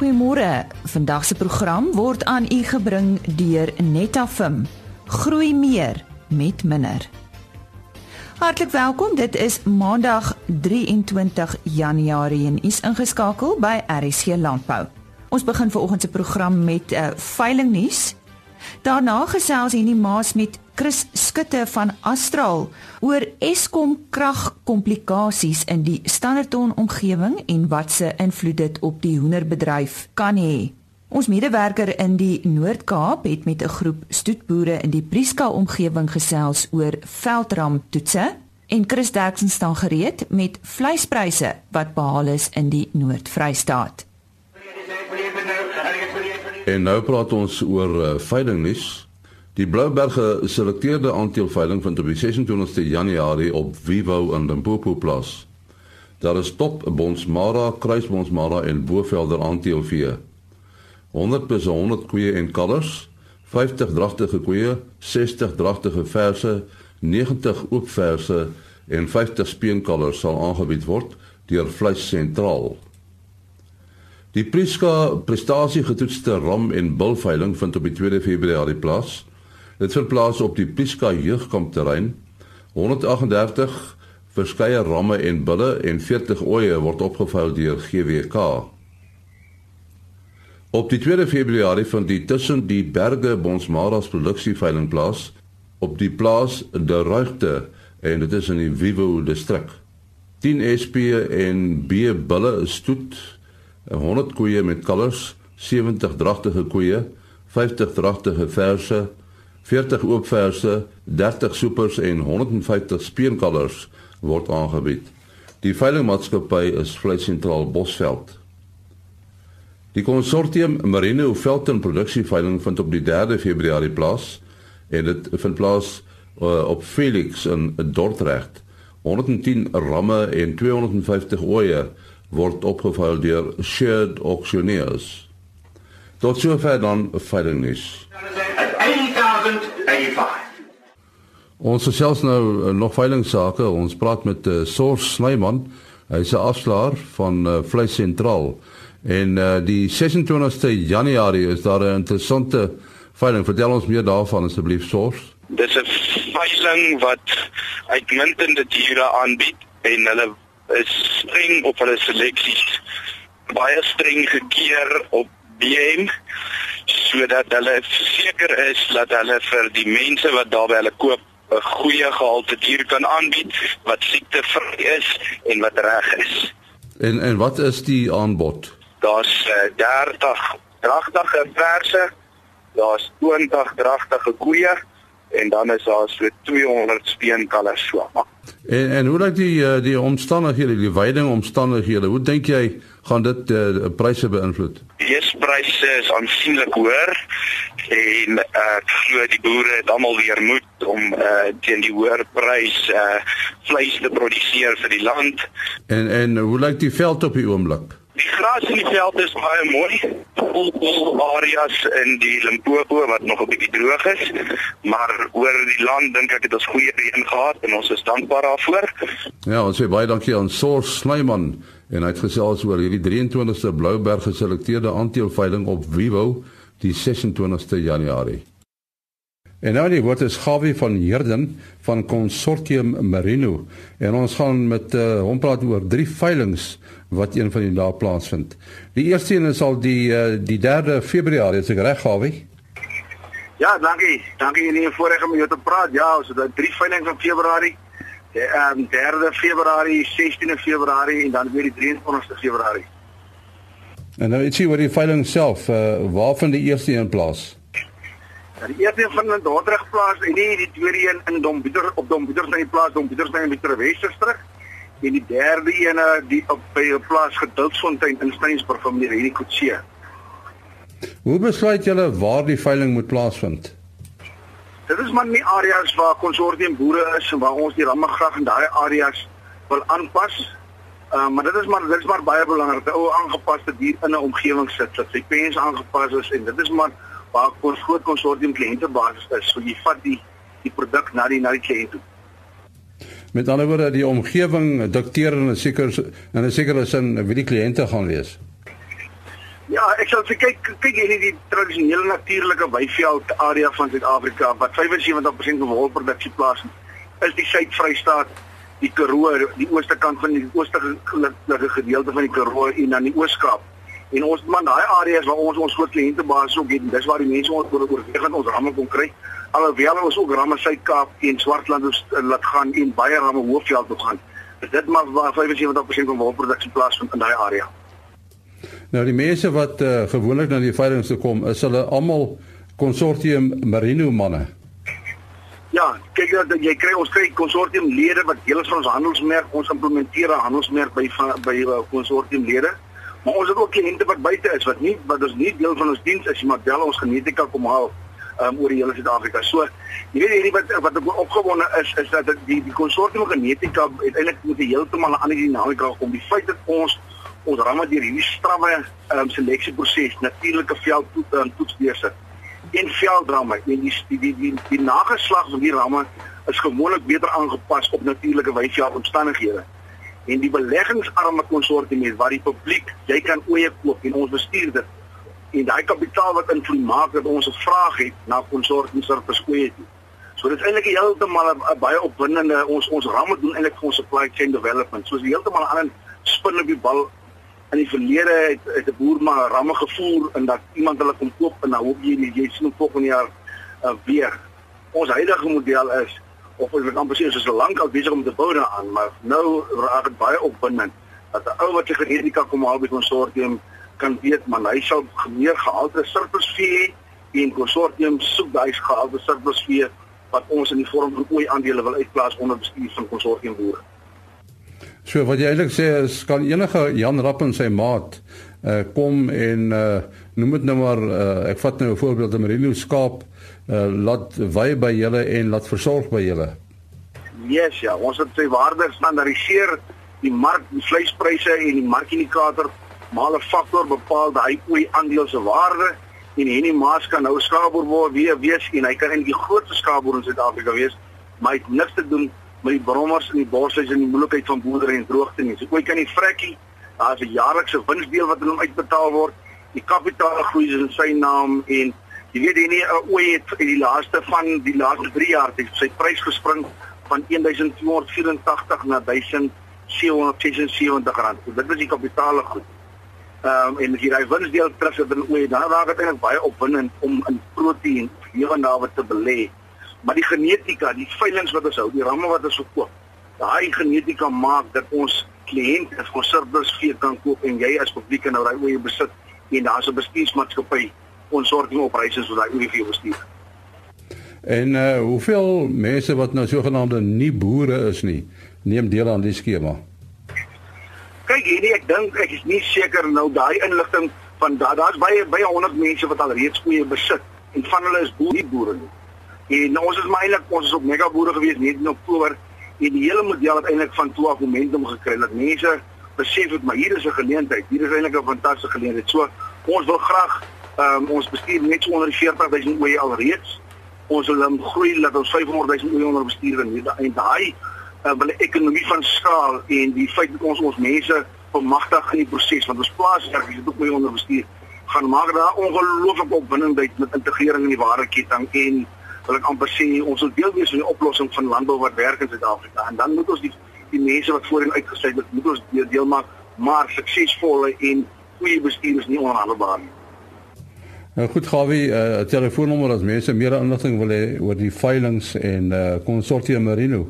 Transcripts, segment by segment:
Goeiemôre. Vandag se program word aan u gebring deur Netafim. Groei meer met minder. Hartlik welkom. Dit is Maandag 23 Januarie en u is ingeskakel by RSC Landbou. Ons begin vanoggend se program met 'n uh, eh, veilingnuus. Daarna gesels hierdie maas met Chris Skutte van Astral oor Eskom kragkomplikasies in die Standerton omgewing en wat se invloed dit op die hoenderbedryf kan hê. Ons medewerker in die Noord-Kaap het met 'n groep stoetboere in die Prieska omgewing gesels oor veldram toetse en Chris Derksen staan gereed met vleispryse wat behaal is in die Noord-Vrystaat. En nou praat ons oor uh, veilingnuus. Die Blouberg geselekteerde aandeelveiling vind op die 26ste Januarie op Vivo in Limpopo plaas. Daar is top Bonsmara, Kruisbonsmara en Bovelder aandeelvee. 100 plus 100 koeie en kalvers, 50 dragtige koeie, 60 dragtige verse, 90 oopverse en 50 speenkalvers sal aangebied word deur Vleis Sentraal. Die Priska prestasiegetoetste ram en bulveiling vind op die 2 Februarie plaas. Dit vind plaas op die Priska jeugkampterrein. 138 verskeie ramme en bulle en 40 oeye word opgeveil deur GWK. Op die 2 Februarie vind die tussen die berge Bonsmaras produksieveiling plaas op die plaas De Ruigte en dit is in die Vivo distrik. 10 SP en B bulle stoet 100 koeie met kalvers, 70 dragtige koeie, 50 dragtige verse, 40 oop verse, 30 soepers en 150 speenkalvers word aangebied. Die veilingmaatskappy is Vleis Sentraal Bosveld. Die konsortium Marino Velton produksieveiling vind op die 3de Februarie plaas en dit vind plaas uh, op Felix in Dordrecht. 110 ramme en 250 oeye word opgevuil deur shared auctioneers. Tot sover dan veilingnuus. Ons gesels nou uh, nog veilingsake. Ons praat met uh, Source Snyman. Hy's 'n afslaer van uh, Vleis Sentraal. En uh, die 26ste Januarie is daar 'n interessante veiling. Vertel ons meer daarvan asseblief Source. Dis 'n veiling wat uitmuntende diere aanbied en hulle is streng op hulle seleksies baie streng gekeer op BM sodat hulle seker is dat hulle vir die mense wat daar by hulle koop 'n goeie gehalte dier kan aanbied wat siektevry is en wat reg is. En en wat is die aanbod? Daar's uh, 30 dragtige verse, daar's 20 dragtige koeie en dan is daar so 200 speenkalvers so. En en hoe lyk die eh, die omstandighede, die veiding omstandighede? Hoe dink jy gaan dit uh, pryse beïnvloed? Die pryse is aansienlik hoër en ek uh, glo die boere het almal weer moed om uh, teen die hoër prys uh, vleis te produseer vir die land. En en hoe lyk die veld op die oomblik? Die gras in die veld is baie mooi. Vol areas in die Limpopo wat nog 'n bietjie droog is, maar oor die land dink ek het ons goeie reën gehad en ons is dankbaar daarvoor. Ja, ons sê baie dankie aan Source Snyman en hy het gesels oor hierdie 23ste Blouberg geselekteerde aandeelveiling op Vivo die 26ste Januarie. En nou die woord is Gawie van Heerden van Consortium Marino en ons gaan met uh, hom praat oor drie veilinge wat een van die dae plaasvind. Die eerste een is al die uh, die 3de Februarie, is ek reg Gawie? Ja, dankie. Dankie in die voorreg om jou te praat. Ja, ons het drie veilinge van Februarie. Die um, 3de Februarie, 16de Februarie en dan weer die 23ste Februarie. En nou ietsie oor die veiling self, uh, waar vind die eerste een plaas? Die eerste van in Dordrecht plaas en nie die tweede een in Dombieder op Dombieder se plaas Dombieder se in die Westerstrik en die derde een die op by 'n plaas Gedultsfontein in Steensburg van meneer Henny Kutse. Hoe besluit julle waar die veiling moet plaasvind? Dit is maar nie areas waar konsortium boere is en waar ons die rammegrag in daai areas wil aanpas. Uh, maar dit is maar dit is maar baie belangrik. 'n Ou aangepaste dier in 'n omgewing sit, dat sy pens aangepas is en dit is maar waar ons groot konsortium kliëntebasis is, so jy vat die die produk na die na die kliënt toe. Met ander woorde, die omgewing dikteer in 'n sekere in 'n sekere sin wie die kliënte gaan wees. Ja, ek sal sê kyk kyk hier die tradisionele natuurlike weiveld area van Suid-Afrika wat 75% van wolproduksie plaasvind, is die Suid-Vrystaat, die Karoo, die ooste kant van die oostelike gedeelte van die Karoo en dan die Oos-Kaap. En ons man daai areas waar ons ons groot kliëntebasis ook het, dis waar die mense ons oor oorwegend ons ramme kon kry. Alhoewel ons ook ramme Suid-Kaap en Swartland laat gaan en baie ramme Hoofveld toe gaan. Dit maar waar 75% van wolproduksie plaasvind in daai area. Nou die mense wat uh, gewoonlik na die veiling se kom, is hulle almal konsortium Merino manne. Ja, kyk dat jy kry ons kry konsortium lede wat deel is van ons handelsmerk, ons implementeer 'n handelsmerk by by uh, konsortium lede. Maar ons het ook kliënte wat buite is wat nie wat ons nie deel van ons diens is, maar wel ons genetika kom haal um, oor die hele Suid-Afrika. So, jy weet hierdie wat wat ek opgewonde is is dat die die konsortium genetika uiteindelik moet heeltemal 'n ander dinamika kom. Die feit dat ons ons ramme deur hierdie strawwe um, seleksieproses natuurlike veld to, um, toets deursit. En veldramme en die die die die, die nageslag van die ramme is gewoonlik beter aangepas op natuurlike wyse omstandighede. En die beleggingsarme konsortium is waar die publiek, jy kan oeye koop en ons bestuur dit. En daai kapitaal wat invloed maak dat ons 'n vraag het na konsortium se verskoeie. So dit is eintlik heeltemal 'n baie opwindende ons ons ramme doen eintlik vir ons supply chain development. So is heeltemal 'n ander spin op die bal in die verlede het, het 'n boer maar ramme gevoer en dat iemand hulle kom koop en nou hoop jy jy sien volgende jaar uh, weer. Ons huidige model is of ons kan presies so lank al besig om te bou daaraan, maar nou raak dit baie opwindend dat 'n ou wat sy genetika kom haal by konsortium kan weet man hy sal meer gehalte surplusvee en konsortium soek daai gehalte surplusvee wat ons in die vorm van ooi aandele wil uitplaas onder bestuur van konsortium boere. So wat jy eintlik sê is kan enige Jan Rapp en sy maat uh kom en uh noem dit nou maar uh ek vat nou 'n voorbeeld van Merino skaap uh laat wy by julle en laat versorg by julle. Yes ja, ons het sy waarde standaardiseer die mark die vleispryse en die markindikator maal 'n faktor bepaal daai ooi aandeel se waarde en hierdie maas kan nou skaapboer word weer wees en hy kan in die grootste skaapboer in Suid-Afrika wees maar hy het niks te doen met die brommers en die borshuis en die moeilikheid van boerdery en droogte nie. So ooit kan die vrekkie, daar's 'n jaarlikse winsdeel wat hom uitbetaal word. Die kapitaal groei in sy naam en jy weet nie ooit het in die laaste van die laaste 3 jaar het sy prys gespring van 1284 na 1776 rand. So dit is die kapitaal groei. Ehm um, en as jy daai winsdeel terugsit dan ooit dan raak dit eintlik baie opwindend om in proteïen hier en daar wat te belê maar die genetika, die veilinge wat ons hou, die ramme wat ons verkoop, daai genetika maak dat ons kliënt as konservers vee kan koop en jy as publiek kan nou daai oeye besit en daar's 'n bestuursmaatskappy ons sorg nie op reise so daai oeye vir bestuur. En uh hoeveel mense wat nou sogenaamde nie boere is nie, neem deel aan die skema? Kyk hierdie ek dink ek is nie seker nou daai inligting van daar's da baie baie honderd mense wat al reeds oeye besit en van hulle is boer, nie boere nie. En ons is maar eintlik ons is op mega boere gewees net in Oktober en die hele model het eintlik van 12 momentum gekry dat mense besef het maar hier is 'n geleentheid. Hier is eintlik 'n fantastiese geleentheid. So ons wil graag um, ons bestuur net so onder 40000 oeye alreeds. Ons wil hom groei dat ons 500000 oeye onder bestuur en daai uh, wil ekonomie van skaal en die feit dat ons ons mense bemagtig in die proses want ons plaaswerkers het ook mee onder bestuur gaan maak daar ongelooflik opwindendheid met integrering in die waardeketting en wil ek amper sê ons wil deel wees van die oplossing van landbou wat werk in Suid-Afrika en dan moet ons die die mense wat voorheen uitgesluit het moet ons deel, deel maak maar suksesvolle en goeie bestuur is nie onhandelbaar nie. Nou goed Gawie, eh, uh, telefoonnommer as mense meer inligting wil hê oor die veilinge en uh, Consortium Marino.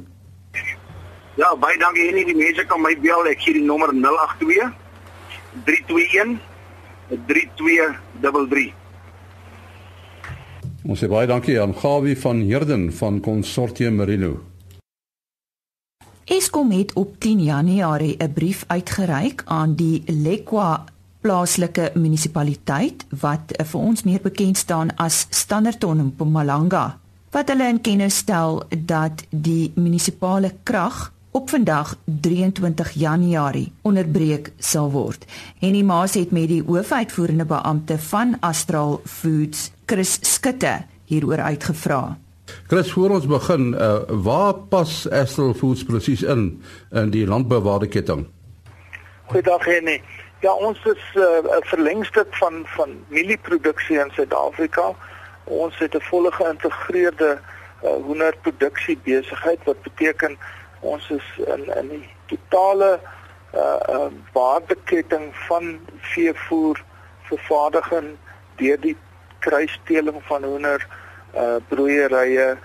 Ja, baie dankie nie die mense kan my bel ek gee die nommer 082 321 3233 Ons sê baie dankie aan Gawie van Herden van Consortium Merino. Eskom het op 10 Januarie 'n brief uitgereik aan die Lekwa plaaslike munisipaliteit wat vir ons meer bekend staan as Standerton in Mpumalanga wat hulle in kennis stel dat die munisipale krag op vandag 23 Januarie onderbreek sal word. En die maas het met die hoofuitvoerende beampte van Astral Foods Chris Skutte hieroor uitgevra. Chris, voor ons begin, uh, waar pas Astral Foods presies in in die landbouwaardeketting? Goeiedag Henny. Ja, ons is eh, 'n uh, verlengstuk van van mielieproduksie in Suid-Afrika. Ons het 'n volle geïntegreerde uh, hoenderproduksie besigheid wat beteken ons is in in die totale uh, uh waardeketting van veevoer vervaardiging deur die kruisstelling van hoender uh broeierye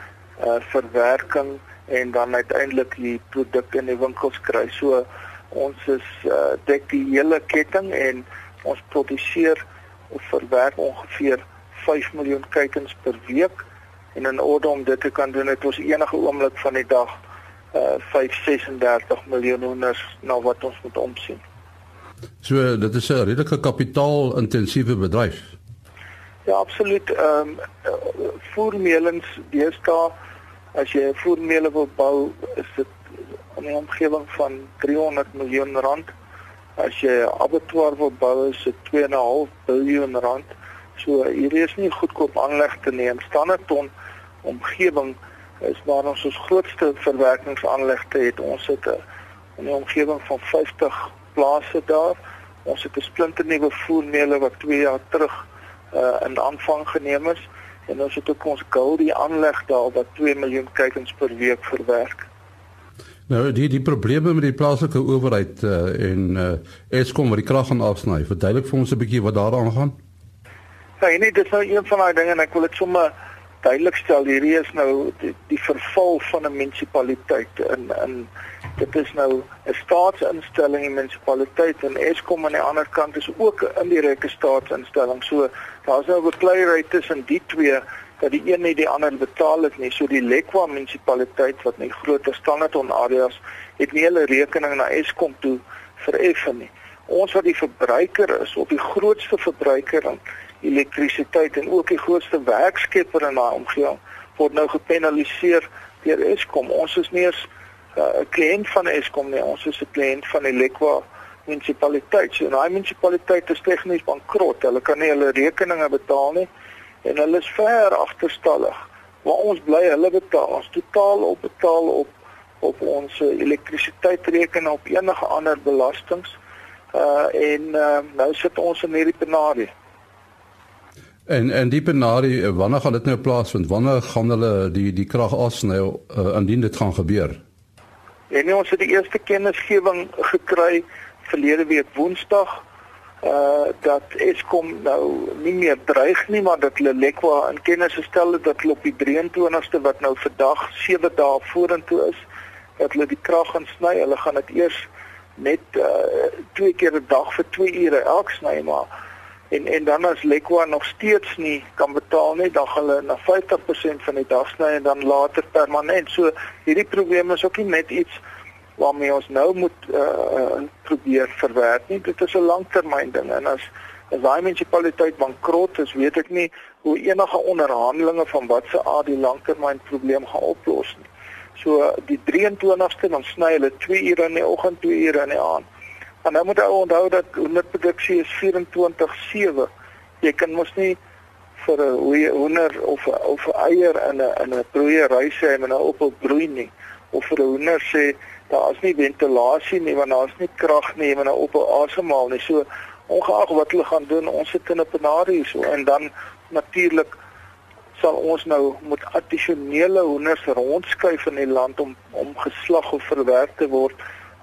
uh verwerking en dan uiteindelik die produkte in die winkels kry. So ons is uh dek die hele ketting en ons produseer of verwerk ongeveer 5 miljoen kuikens per week en in orde om dit te kan doen het ons enige oomblik van die dag uh 536 miljoen hoenders na wat ons moet omsien. So dit is 'n redelike kapitaal-intensiewe bedryf. Ja, absoluut. Ehm um, voermeelens deesdae as jy 'n voermeele wil bou, is dit in die omgewing van 300 miljoen rand. As jy 'n abattoir wil bou, is dit 2.5 miljard rand. So hier is nie goedkoop aanlegte nie. In Standerton omgewing is waar ons ons grootste verwerkingsaanlegte het. Ons het 'n in die omgewing van 50 plase daar. Ons het 'n splinternuwe voermeele wat 2 jaar terug uh, in aanvang geneem is en ons het ook ons Goldie aanleg daar wat 2 miljoen kuikens per week verwerk. Nou die die probleme met die plaaslike owerheid uh, en uh, Eskom wat die krag gaan afsny. Verduidelik vir ons 'n bietjie wat daaraan gaan. Ja, nee, dit is nou een van daai dinge en ek wil dit sommer duidelik stel. Hierdie is nou die, die verval van 'n munisipaliteit in in dit is nou 'n staatsinstelling, munisipaliteit en Eskom aan die ander kant is ook 'n indirekte staatsinstelling. So daar's nou 'n bekleierery tussen die twee dat die een nie die ander betaal het nie. So die Lekwa munisipaliteit wat nie groter Standerton areas het nie hulle rekening na Eskom toe vereffen nie. Ons wat die verbruiker is, op die grootste verbruiker aan elektrisiteit en ook die grootste werkskepper in daai omgewing word nou gepenaliseer deur Eskom. Ons is nie eens uh, 'n uh, kliënt van Eskom nie, ons is 'n kliënt van die Lekwa munisipaliteit. So daai munisipaliteit is tegnies bankrot. Hulle kan nie hulle rekeninge betaal nie en hulle is ver agterstallig. Maar ons bly hulle betaal. Ons totaal op betaal op op ons elektrisiteitsrekening op enige ander belastings. Uh en uh, nou sit ons in hierdie penarie. En en die penarie, uh, wanneer gaan dit nou plaasvind? Wanneer gaan hulle die die krag afsny uh, indien dit gaan gebeur? En nee, ons het die eerste kennisgewing gekry verlede week Woensdag uh dat Eskom nou nie meer dreig nie maar dat hulle Lekwa in kennis gestel het dat hulle op die 23ste wat nou vandag 7 dae vorentoe is dat hulle die krag gaan sny. Hulle gaan dit eers net uh twee keer 'n dag vir 2 ure elk sny maar en en dan as Lekwa nog steeds nie kan betaal nie, dan gaan hulle na 50% van die dag sny en dan later permanent. So hierdie probleem is ook nie net iets waarmee ons nou moet uh, probeer verwerk nie. Dit is 'n langtermyn ding en as as daai munisipaliteit bankrot is, weet ek nie hoe enige onderhandelinge van wat se aard die langtermyn probleem gaan oplos nie. So die 23ste dan sny hulle 2 ure in die oggend, 2 ure in die aand. En nou moet jy onthou dat hoenderproduksie is 24/7. Jy kan mos nie vir 'n hoender of of 'n eier in 'n in 'n broeiery sê en op op broei nie of vir 'n hoender sê daar's nie ventilasie nie want daar's nie krag nie en nou op asemhaal nie. So ongeag wat hulle gaan doen, ons sit in 'n penarie so en dan natuurlik sal ons nou moet addisionele hoenders rondskuif in die land om om geslag of verwerk te word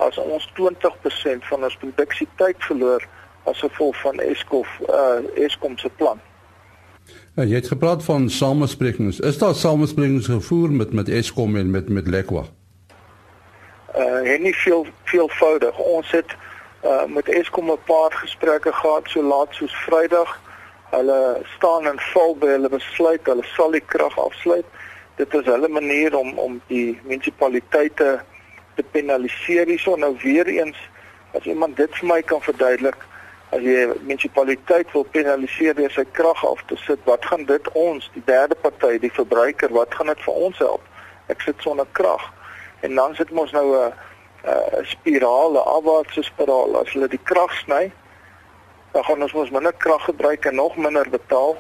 as ons 20% van ons produksietyd verloor as gevolg van Eskom uh Eskom se plan. Ja, jy het gepraat van samesprekings. Is daar samesprekings gevoer met met Eskom en met met Lekwa? uh en nie veel veelvoudig. Ons het uh met Eskom 'n paar gesprekke gehad so laat soos Vrydag. Hulle staan en val by hulle besluit. Hulle sal die krag afsluit. Dit is hulle manier om om die munisipaliteite te penaliseer hierso. Nou weer eens as iemand dit vir my kan verduidelik, as jy munisipaliteit wil penaliseer deur sy krag af te sit, wat gaan dit ons, die derde party, die verbruiker, wat gaan dit vir ons help? Ek sit sonder krag en dan sit ons nou 'n 'n spiraal, 'n afwaartse spiraal. As hulle die krag sny, dan gaan ons mos minder krag gebruik en nog minder betaal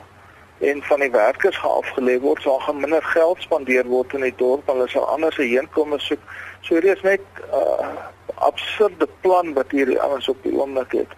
en van die werkers gaan afgelê word, so gaan minder geld spandeer word in die dorp, hulle sal anders heenkom soek. So hier is net 'n uh, absurde plan wat hierdie ouens op die oomblik het.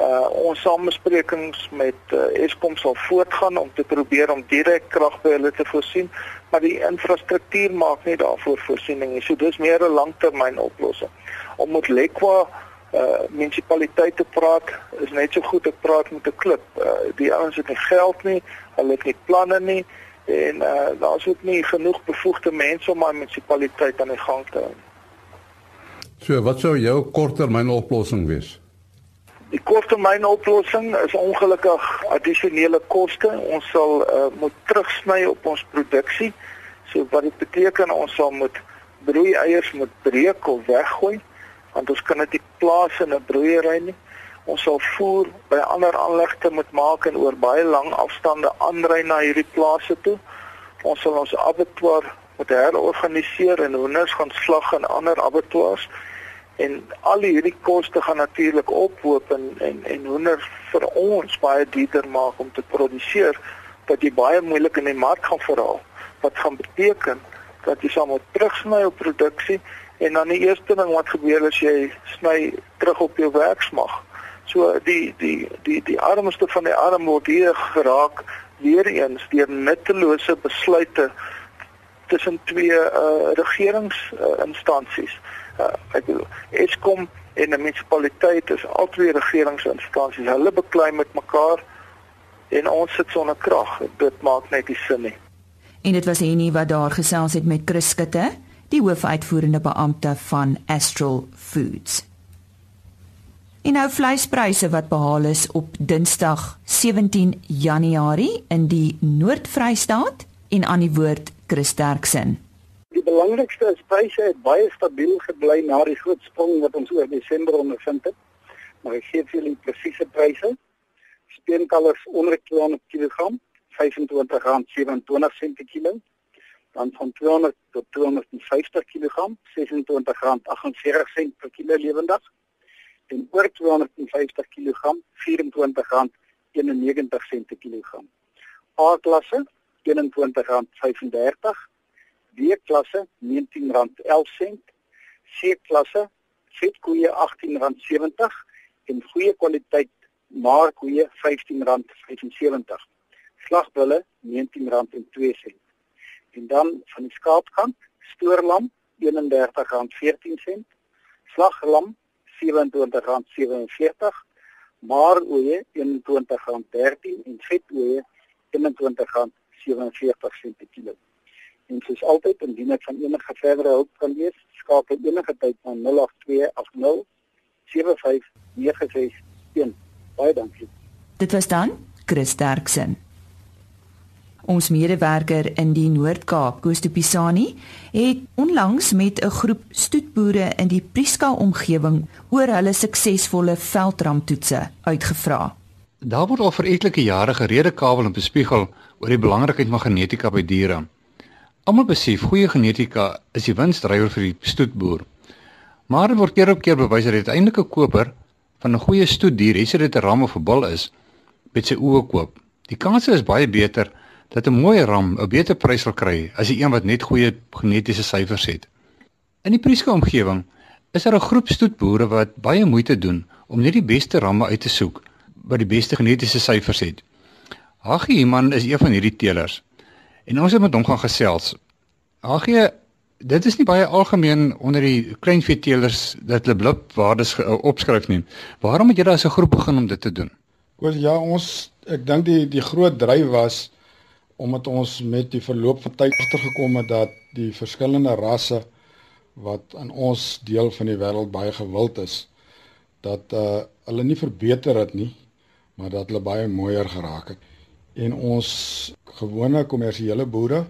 Uh ons samesprekings met uh, Eskom sal voortgaan om te probeer om direk krag by hulle te voorsien, maar die infrastruktuur maak nie daarvoor voorsiening nie. So dis meer 'n langtermyn oplossing. Om met Lekwa uh munisipaliteite praat is net so goed ek praat met 'n klip. Uh die ouens het nie geld nie, hulle het nie planne nie en uh daar's ook nie genoeg bevoegde mense om my munisipaliteit aan die gang te hou. So, wat sou jou korttermyn oplossing wees? Die korttermyn oplossing is ongelukkig addisionele koste. Ons sal uh, moet terugsny op ons produksie. So wat dit beteken ons sal moet broeieiers moet breek of weggooi want ons kan dit nie plaas in 'n broeiery nie. Ons sal voer by ander aanlegte moet maak en oor baie lang afstande aanry na hierdie plase toe. Ons sal ons abattoir moet herorganiseer en hoenders gaan slag in ander abattoirs. En al hierdie koste gaan natuurlik ophoop en en en hoender vir ons baie duurder maak om te produseer wat jy baie moeilik in die mark gaan verhaal. Wat gaan beteken dat jy sal moet terugsny op produksie en dan die eerste ding wat gebeur is jy sny terug op jou werksmag. So die die die die armste van die arm word hier geraak weer eens deur nuttelose besluite tussen twee uh, regeringsinstansies uh, uh, ek bedoel Eskom en 'n munisipaliteit is albei regeringsinstansies. Hulle beklei met mekaar en ons sit sonder krag. Dit maak net nie sin nie. En dit was Henny wat daar gesels het met Chris Skutte, die hoofuitvoerende beampte van Astral Foods. En nou vleispryse wat behaal is op Dinsdag 17 Januarie in die Noord-Vrystaat en aan die woord Chris Derksen belangrikste is pryse het baie stabiel gebly na die groot sprong wat ons oor Desember ondervind het. Maar ek gee vir julle presiese pryse. Steenkalvers onder 200 kg, R25.27 per kilo. Dan van 200 tot 250 kg, R26.48 per kilo lewendig. En oor 250 kg, R24.91 per kilogram. A-klasse R21.35 B-klasse R19.11, C-klasse vetkoeie R18.70 en goeie kwaliteit maarkoeie R15.75. Slagbulle R19.02. En dan van die skaapkant, stoorlam R31.14, slaglam R27.47, maaroeie R21.13 en vetoeie R21.47 per kilo. En soos altyd indien ek van enige verdere hulp kan wees, skakel enige tyd na 08280 75961. Baie dankie. Dit was dan Chris Derksen. Ons medewerker in die Noord-Kaap, Koos de Pisani, het onlangs met 'n groep stoetboere in die Prieska omgewing oor hulle suksesvolle veldramtoetse uitgevra. Daar word al vir etlike jare gerede kabel en bespiegel oor die belangrikheid van genetika by diere. Almal besef goeie genetika is die winsdrywer vir die stoetboer. Maar dit word keer op keer bewys dat dit eintlik 'n koper van 'n goeie stoetdier, hê dit 'n ram of 'n bul is, met sy oë koop. Die kans is baie beter dat 'n mooi ram 'n beter prys sal kry as 'n een wat net goeie genetiese syfers het. In die Prieska omgewing is daar 'n groep stoetboere wat baie moeite doen om net die beste ramme uit te soek wat die beste genetiese syfers het. Hagie Iman is een van hierdie teelers. En ons het met hom gaan gesels. Hagie, dit is nie baie algemeen onder die kleinveeteelers dat hulle blipwaardes uh, opskryf nie. Waarom het julle as 'n groep begin om dit te doen? Wel ja, ons ek dink die die groot dryf was omdat ons met die verloop van tyd agtergekom het dat die verskillende rasse wat in ons deel van die wêreld baie gewild is, dat uh hulle nie verbeter het nie, maar dat hulle baie mooier geraak het en ons gewone kommersiële boere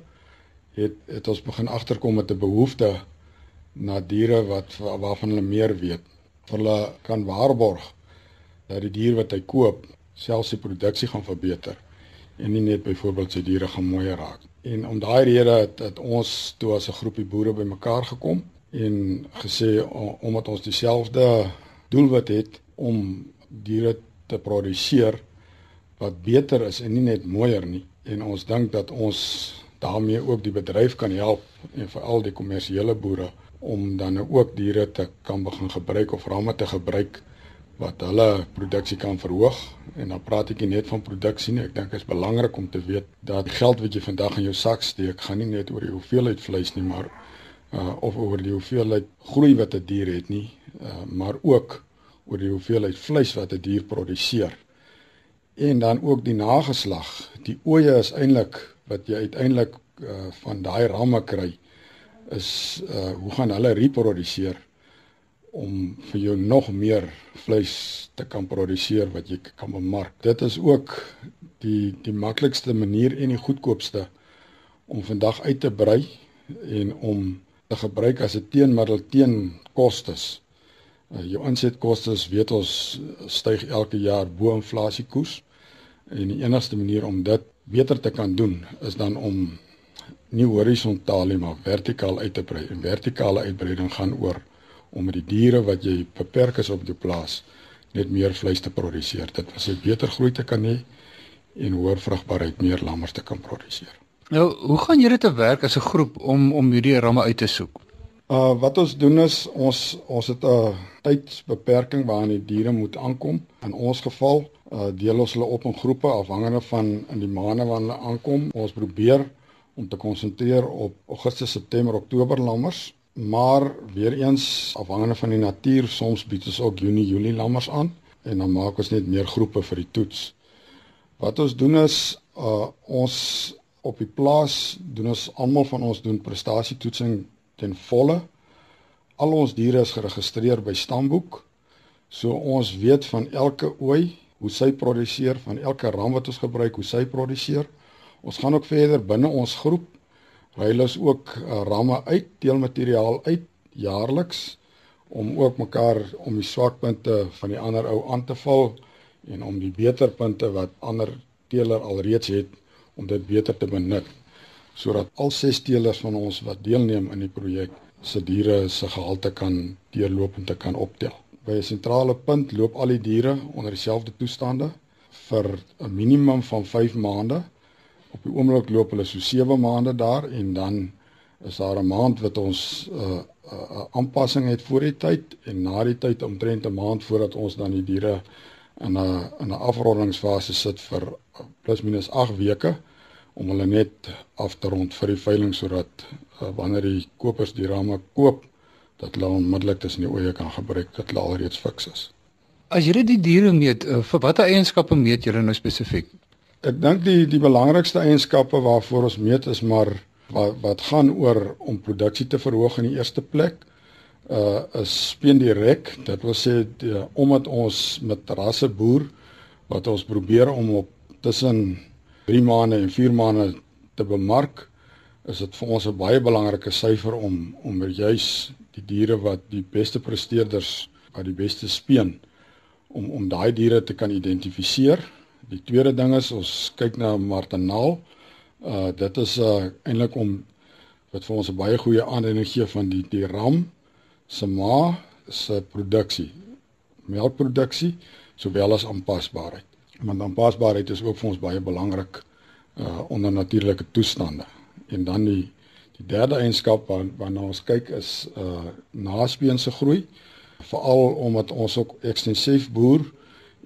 het het ons begin agterkom met 'n behoefte na diere wat waarvan hulle meer weet. Hulle kan waarborg dat die dier wat hy koop selfs die produksie gaan verbeter en nie net byvoorbeeld sy diere gaan mooier raak. En om daai rede het, het ons toe as 'n groepie boere bymekaar gekom en gesê omdat ons dieselfde doelwit het om diere te produseer wat beter is en nie net mooier nie en ons dink dat ons daarmee ook die bedryf kan help en veral die kommersiële boere om dan nou ook diere te kan begin gebruik of ramme te gebruik wat hulle produksie kan verhoog en dan praat ek nie net van produksie nie. Ek dink dit is belangrik om te weet dat geld wat jy vandag in jou sak steek, gaan nie net oor die hoeveelheid vleis nie, maar uh of oor die hoeveelheid groei wat 'n die dier het nie, uh maar ook oor die hoeveelheid vleis wat 'n die dier produseer. En dan ook die nageslag. Die oeye is eintlik wat jy uiteindelik uh van daai ramme kry is uh hoe gaan hulle reproduseer om vir jou nog meer vleis te kan produseer wat jy kan bemark. Dit is ook die die maklikste manier en die goedkoopste om vandag uit te brei en om te gebruik as 'n teenmiddel teen kostes. Uh, jou insetkostes weet ons styg elke jaar bo inflasiekoers en die enigste manier om dit beter te kan doen is dan om nie horisontaal nie maar vertikaal uit te brei. En vertikale uitbreiding gaan oor om met die diere wat jy beperk is op jou plaas net meer vleis te produseer. Dit was 'n beter groei te kan hê en hoër vrugbaarheid meer lammers te kan produseer. Nou, hoe gaan julle te werk as 'n groep om om hierdie ramme uit te soek? Uh wat ons doen is ons ons het 'n tydsbeperking waaraan die diere moet aankom. In ons geval uh deel ons hulle op in groepe afhangende van in die maande wanneer hulle aankom. Ons probeer om te konsentreer op Augustus, September, Oktober lammers, maar weer eens afhangende van die natuur, soms bied ons ook Junie, Julie lammers aan en dan maak ons net meer groepe vir die toets. Wat ons doen is uh ons op die plaas doen ons almal van ons doen prestasietoetsing ten volle. Al ons diere is geregistreer by stamboek. So ons weet van elke ooi hoe sy produseer, van elke ram wat ons gebruik, hoe sy produseer. Ons gaan ook verder binne ons groep ruil ons ook uh, ramme uit, teelmateriaal uit jaarliks om ook mekaar om die swakpunte van die ander ou aan te val en om die beterpunte wat ander teeler alreeds het om dit beter te benut sodat al ses teelers van ons wat deelneem in die projek se diere se gehalte kan deurlopend te kan optel. By 'n sentrale punt loop al die diere onder dieselfde toestande vir 'n minimum van 5 maande. Op die oomblik loop hulle so 7 maande daar en dan is daar 'n maand wat ons 'n uh, uh, aanpassing het voor die tyd en na die tyd omtrent 'n maand voordat ons dan die diere in 'n in 'n afrondingsfase sit vir plus minus 8 weke om hulle net af te rond vir die veiling sodat uh, wanneer die kopers die ramme koop dat hulle onmiddellik tussen die oeye kan gebruik dat hulle alreeds fiks is. As jy die diere meet, uh, vir watter eienskappe meet jy nou spesifiek? Ek dink die die belangrikste eienskappe waarvoor ons meet is maar wat wat gaan oor om produksie te verhoog in die eerste plek uh is speen direk. Dit wil sê die, omdat ons met rasse boer wat ons probeer om op tussen 3 maande en 4 maande te bemark, is dit vir ons 'n baie belangrike syfer om om juis die diere wat die beste presteerders, wat die beste speen om om daai diere te kan identifiseer. Die tweede ding is ons kyk na Martinaal. Uh dit is uh eintlik om wat vir ons 'n baie goeie aanduiding gee van die die ram se ma se produksie melkproduksie sowel as aanpasbaarheid. Want aanpasbaarheid is ook vir ons baie belangrik uh onder natuurlike toestande. En dan die die derde eienskap wat waarna ons kyk is uh naspeense groei veral omdat ons ook ekstensief boer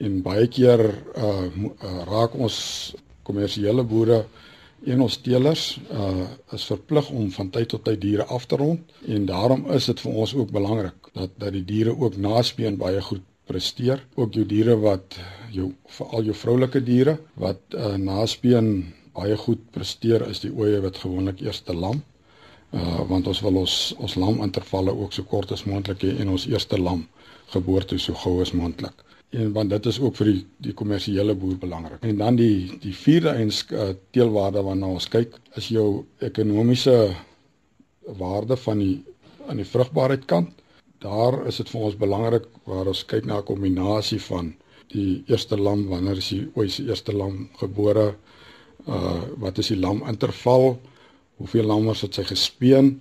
en baie keer uh, uh raak ons kommersiële boere een ons teelers uh is verplig om van tyd tot tyd diere af te rond en daarom is dit vir ons ook belangrik dat dat die diere ook naspeen baie goed presteer. Ook jou diere wat jou veral jou vroulike diere wat uh naspeen baie goed presteer is die oeye wat gewoonlik eerste lam. Uh want ons wil ons ons lamintervalle ook so kort as moontlik hê en ons eerste lam geboorte so gou as moontlik en want dit is ook vir die die kommersiële boer belangrik. En dan die die vierde eens uh, teelwaarde waarna ons kyk is jou ekonomiese waarde van die aan die vrugbaarheid kant. Daar is dit vir ons belangrik waar ons kyk na 'n kombinasie van die eerste lam wanneer is die ooit se eerste lam gebore uh wat is die lam interval hoeveel lammers het sy gespeen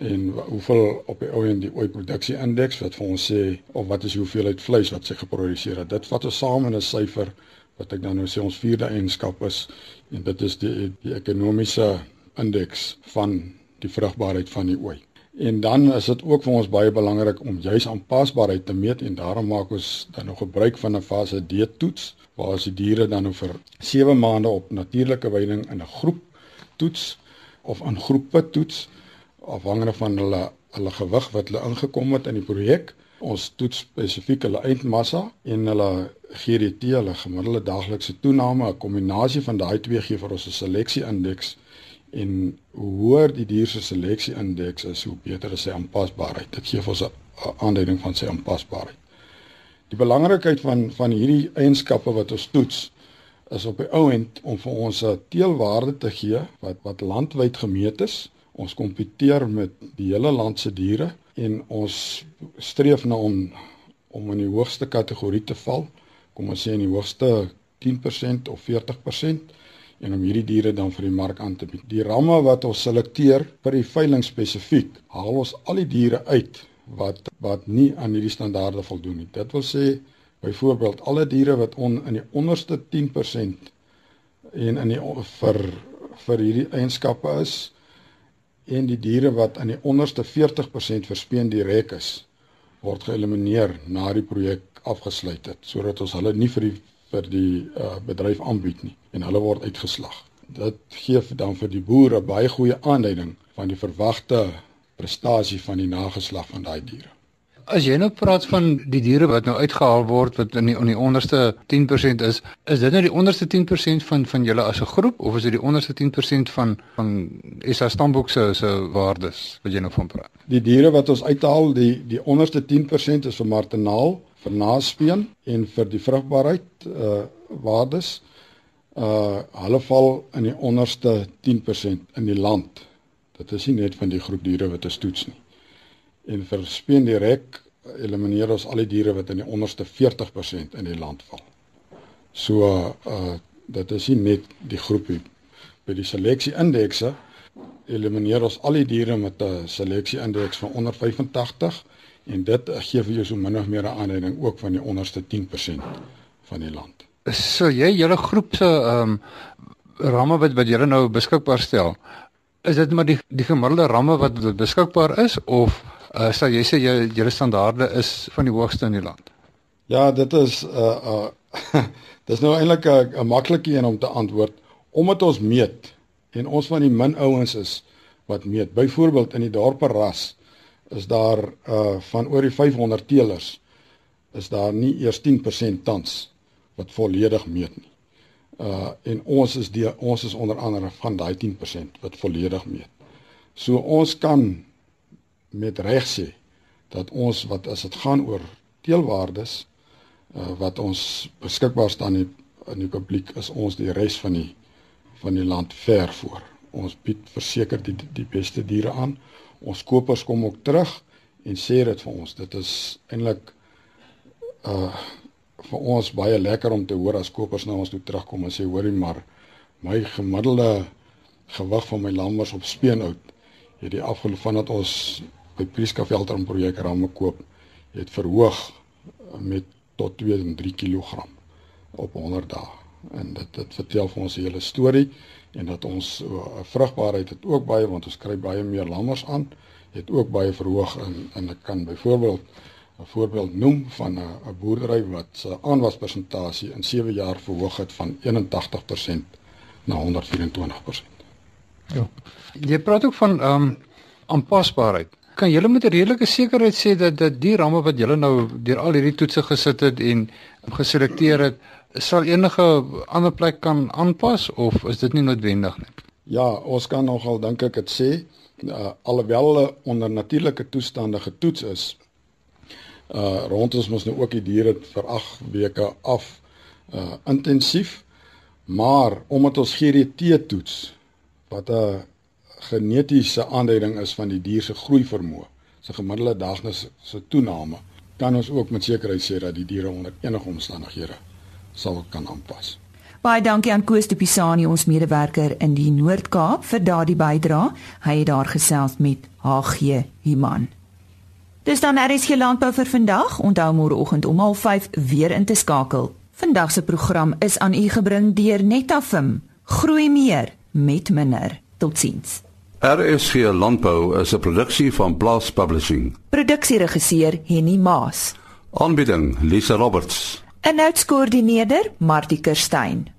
en hoeveel op die ou en die ooi produksie indeks wat vir ons sê of wat is die hoeveelheid vleis wat sy geproduseer het. Dit vat ons saam in 'n syfer wat ek dan nou sê ons vierde eienskap is en dit is die die ekonomiese indeks van die vrugbaarheid van die ooi. En dan is dit ook vir ons baie belangrik om juis aanpasbaarheid te meet en daarom maak ons dan nog gebruik van 'n fase D toets waar as die diere dan vir 7 maande op natuurlike weiding in 'n groep toets of in groepe toets afhangende van hulle hulle gewig wat hulle ingekom het in die projek. Ons toets spesifiek hulle eindmassa en hulle GDT, hulle gemiddelde daaglikse toename, 'n kombinasie van daai twee gee vir ons 'n seleksie indeks en hoe hoër die dier se seleksie indeks is, hoe beter is sy aanpasbaarheid. Dit gee vir ons 'n aanduiding van sy aanpasbaarheid. Die belangrikheid van van hierdie eienskappe wat ons toets is op die ou end om vir ons 'n teelwaarde te gee wat wat landwyd gemeet is. Ons kompeteer met die hele land se diere en ons streef na om om in die hoogste kategorie te val. Kom ons sê in die hoogste 10% of 40% en om hierdie diere dan vir die mark aan te bied. Die ramme wat ons selekteer vir die veiling spesifiek, haal ons al die diere uit wat wat nie aan hierdie standaarde voldoen nie. Dit wil sê byvoorbeeld alle diere wat on, in die onderste 10% en in die vir vir hierdie eienskappe is en die diere wat aan die onderste 40% verspeen direk is word geëlimineer na die projek afgesluit het sodat ons hulle nie vir die vir die uh, bedryf aanbied nie en hulle word uitgeslag. Dit gee dan vir die boere baie goeie aanduiding van die verwagte prestasie van die nageslag van daai diere. As jy nou praat van die diere wat nou uitgehaal word wat in die, in die onderste 10% is, is dit nou die onderste 10% van van julle as 'n groep of is dit die onderste 10% van van SA Stamboek se se waardes wat jy nou van praat? Die diere wat ons uithaal, die die onderste 10% is vir Martenaal, vir naspeen en vir die vrugbaarheid uh waardes uh hulle val in die onderste 10% in die land. Dit is nie net van die groep diere wat ons toets nie. En vir speen direk elimineer ons al die diere wat in die onderste 40% in die land val. So uh dit is nie net die groepie by die seleksie indekse elimineer ons al die diere met 'n seleksie indeks van onder 85 en dit gee vir jou so min of meer 'n aanleiding ook van die onderste 10% van die land. So jy julle groep se ehm um, ramme wat wat julle nou beskikbaar stel, is dit maar die die gemiddelde ramme wat beskikbaar is of uh, sal jy sê jy julle standaarde is van die hoogste in die land? Ja, dit is uh uh dis nou eintlik 'n maklike een om te antwoord omdat ons meet en ons van die min ouens is wat meet. Byvoorbeeld in die dorpe ras is daar uh van oor die 500 teelers is daar nie eers 10% tans wat volledig meet nie. Uh en ons is die ons is onder andere van daai 10% wat volledig meet. So ons kan met reg sê dat ons wat as dit gaan oor teelwaardes uh wat ons beskikbaar staan in in die publiek is ons die res van die van die land ver voor. Ons bied verseker die die beste diere aan ons kopers kom ook terug en sê dit vir ons. Dit is eintlik uh vir ons baie lekker om te hoor as kopers nou ons toe terugkom en sê hoorie maar my gemiddelde gewig van my lammers op speenhout het die afgeloop van dat ons by Prieska Veldram projek ramme koop het verhoog met tot 2 en 3 kg op 100 dae en dit dit vertel vir ons 'n hele storie en dat ons uh, vrugbaarheid het ook baie want ons kry baie meer lammers aan het ook baie verhoog in en ek kan byvoorbeeld 'n voorbeeld noem van 'n 'n boerdery wat se aanwaspersentasie in 7 jaar verhoog het van 81% na 124%. Ja. Jy praat ook van ehm um, aanpasbaarheid. Kan julle met 'n redelike sekerheid sê dat dat die ramme wat julle nou deur al hierdie toetse gesit het en geselekteer het, sal enige ander plek kan aanpas of is dit nie noodwendig nie? Ja, ons kan nogal dink ek dit sê uh, alhoewel hulle onder natuurlike toestande getoets is. Uh rond ons mos nou ook die diere vir 8 weke af uh intensief. Maar omdat ons GDT toets wat 'n genetiese aanduiding is van die dier se groei vermoë, se gemiddelde dagnisse se toename, kan ons ook met sekerheid sê dat die diere onder enige omstandighede sal kan aanpas. Baie dankie aan Koos de Pisani ons medewerker in die Noord-Kaap vir daardie bydrae. Hy het daar gesels met HG Human. Dis dan RSG landbou vir vandag. Onthou môreoggend om 05:30 weer in te skakel. Vandag se program is aan u gebring deur Netafim. Groei meer met minder. Totsiens. RSG Landbou is 'n produksie van Blast Publishing. Produksieregisseur Henny Maas. Aanbieding Lisa Roberts. Inhoudskoördineerder Martie Kerstyn.